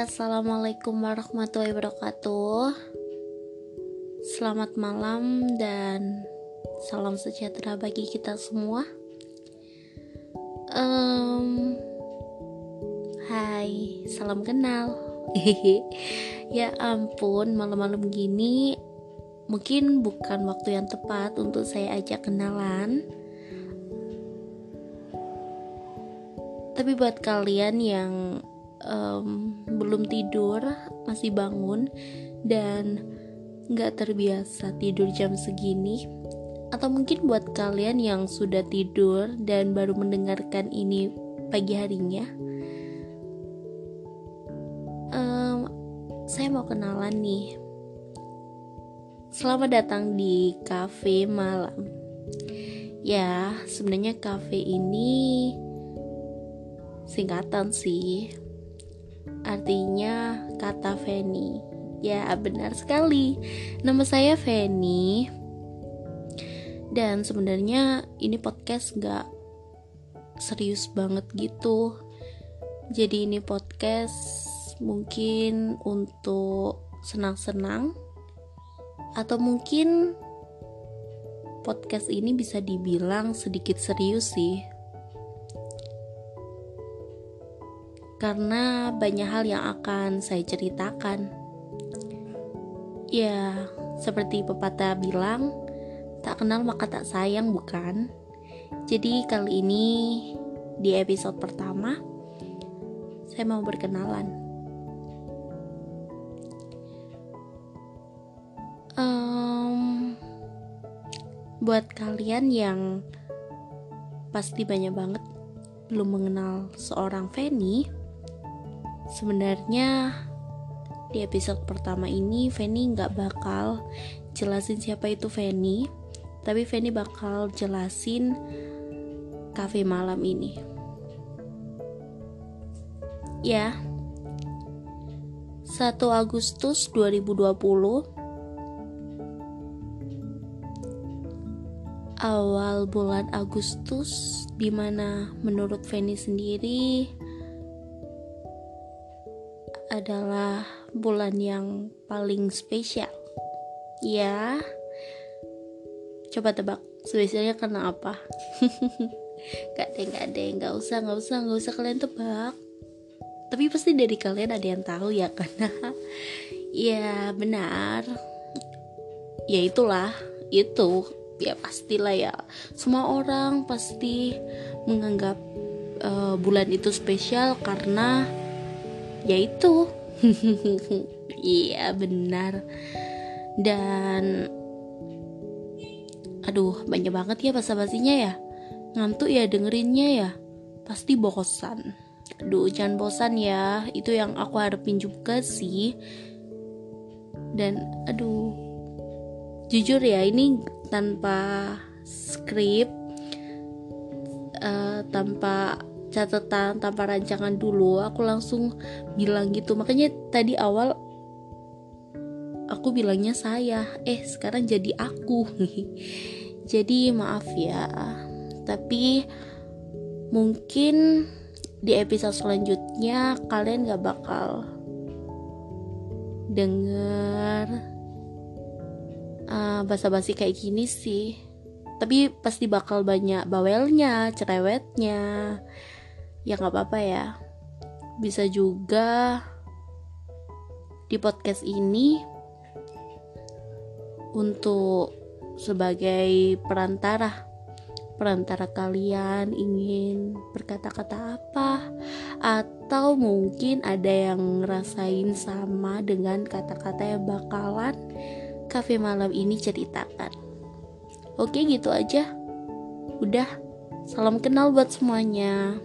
Assalamualaikum warahmatullahi wabarakatuh. Selamat malam dan salam sejahtera bagi kita semua. Um, hai, salam kenal. ya ampun, malam-malam gini mungkin bukan waktu yang tepat untuk saya ajak kenalan. Tapi buat kalian yang um, belum tidur, masih bangun dan nggak terbiasa tidur jam segini, atau mungkin buat kalian yang sudah tidur dan baru mendengarkan ini pagi harinya, um, saya mau kenalan nih. Selamat datang di cafe malam. Ya, sebenarnya cafe ini singkatan sih. Artinya kata Feni. Ya, benar sekali. Nama saya Feni. Dan sebenarnya ini podcast gak serius banget gitu. Jadi ini podcast mungkin untuk senang-senang atau mungkin podcast ini bisa dibilang sedikit serius sih karena banyak hal yang akan saya ceritakan. Ya seperti pepatah bilang tak kenal maka tak sayang bukan? Jadi kali ini di episode pertama saya mau berkenalan. Buat kalian yang pasti banyak banget belum mengenal seorang Feni sebenarnya di episode pertama ini Feni nggak bakal jelasin siapa itu Feni tapi Feni bakal jelasin cafe malam ini. Ya 1 Agustus 2020 awal bulan Agustus di mana menurut Feni sendiri adalah bulan yang paling spesial. Ya. Coba tebak spesialnya karena apa? Gak deh gak deh gak usah gak usah gak usah kalian tebak. Tapi pasti dari kalian ada yang tahu ya karena ya benar. Ya itulah itu. Ya pastilah ya. Semua orang pasti menganggap uh, bulan itu spesial karena yaitu iya benar. Dan aduh banyak banget ya basa-basinya ya. Ngantuk ya dengerinnya ya. Pasti bosan. Aduh jangan bosan ya. Itu yang aku harapin juga sih. Dan aduh. Jujur ya ini tanpa skrip uh, tanpa catatan tanpa rancangan dulu aku langsung bilang gitu. Makanya tadi awal aku bilangnya saya eh sekarang jadi aku. Jadi maaf ya. Tapi mungkin di episode selanjutnya kalian gak bakal denger uh, basa-basi kayak gini sih. Tapi pasti bakal banyak bawelnya cerewetnya ya nggak apa-apa ya bisa juga di podcast ini untuk sebagai perantara perantara kalian ingin berkata-kata apa atau mungkin ada yang ngerasain sama dengan kata-kata yang bakalan kafe malam ini ceritakan. Oke gitu aja. Udah, salam kenal buat semuanya.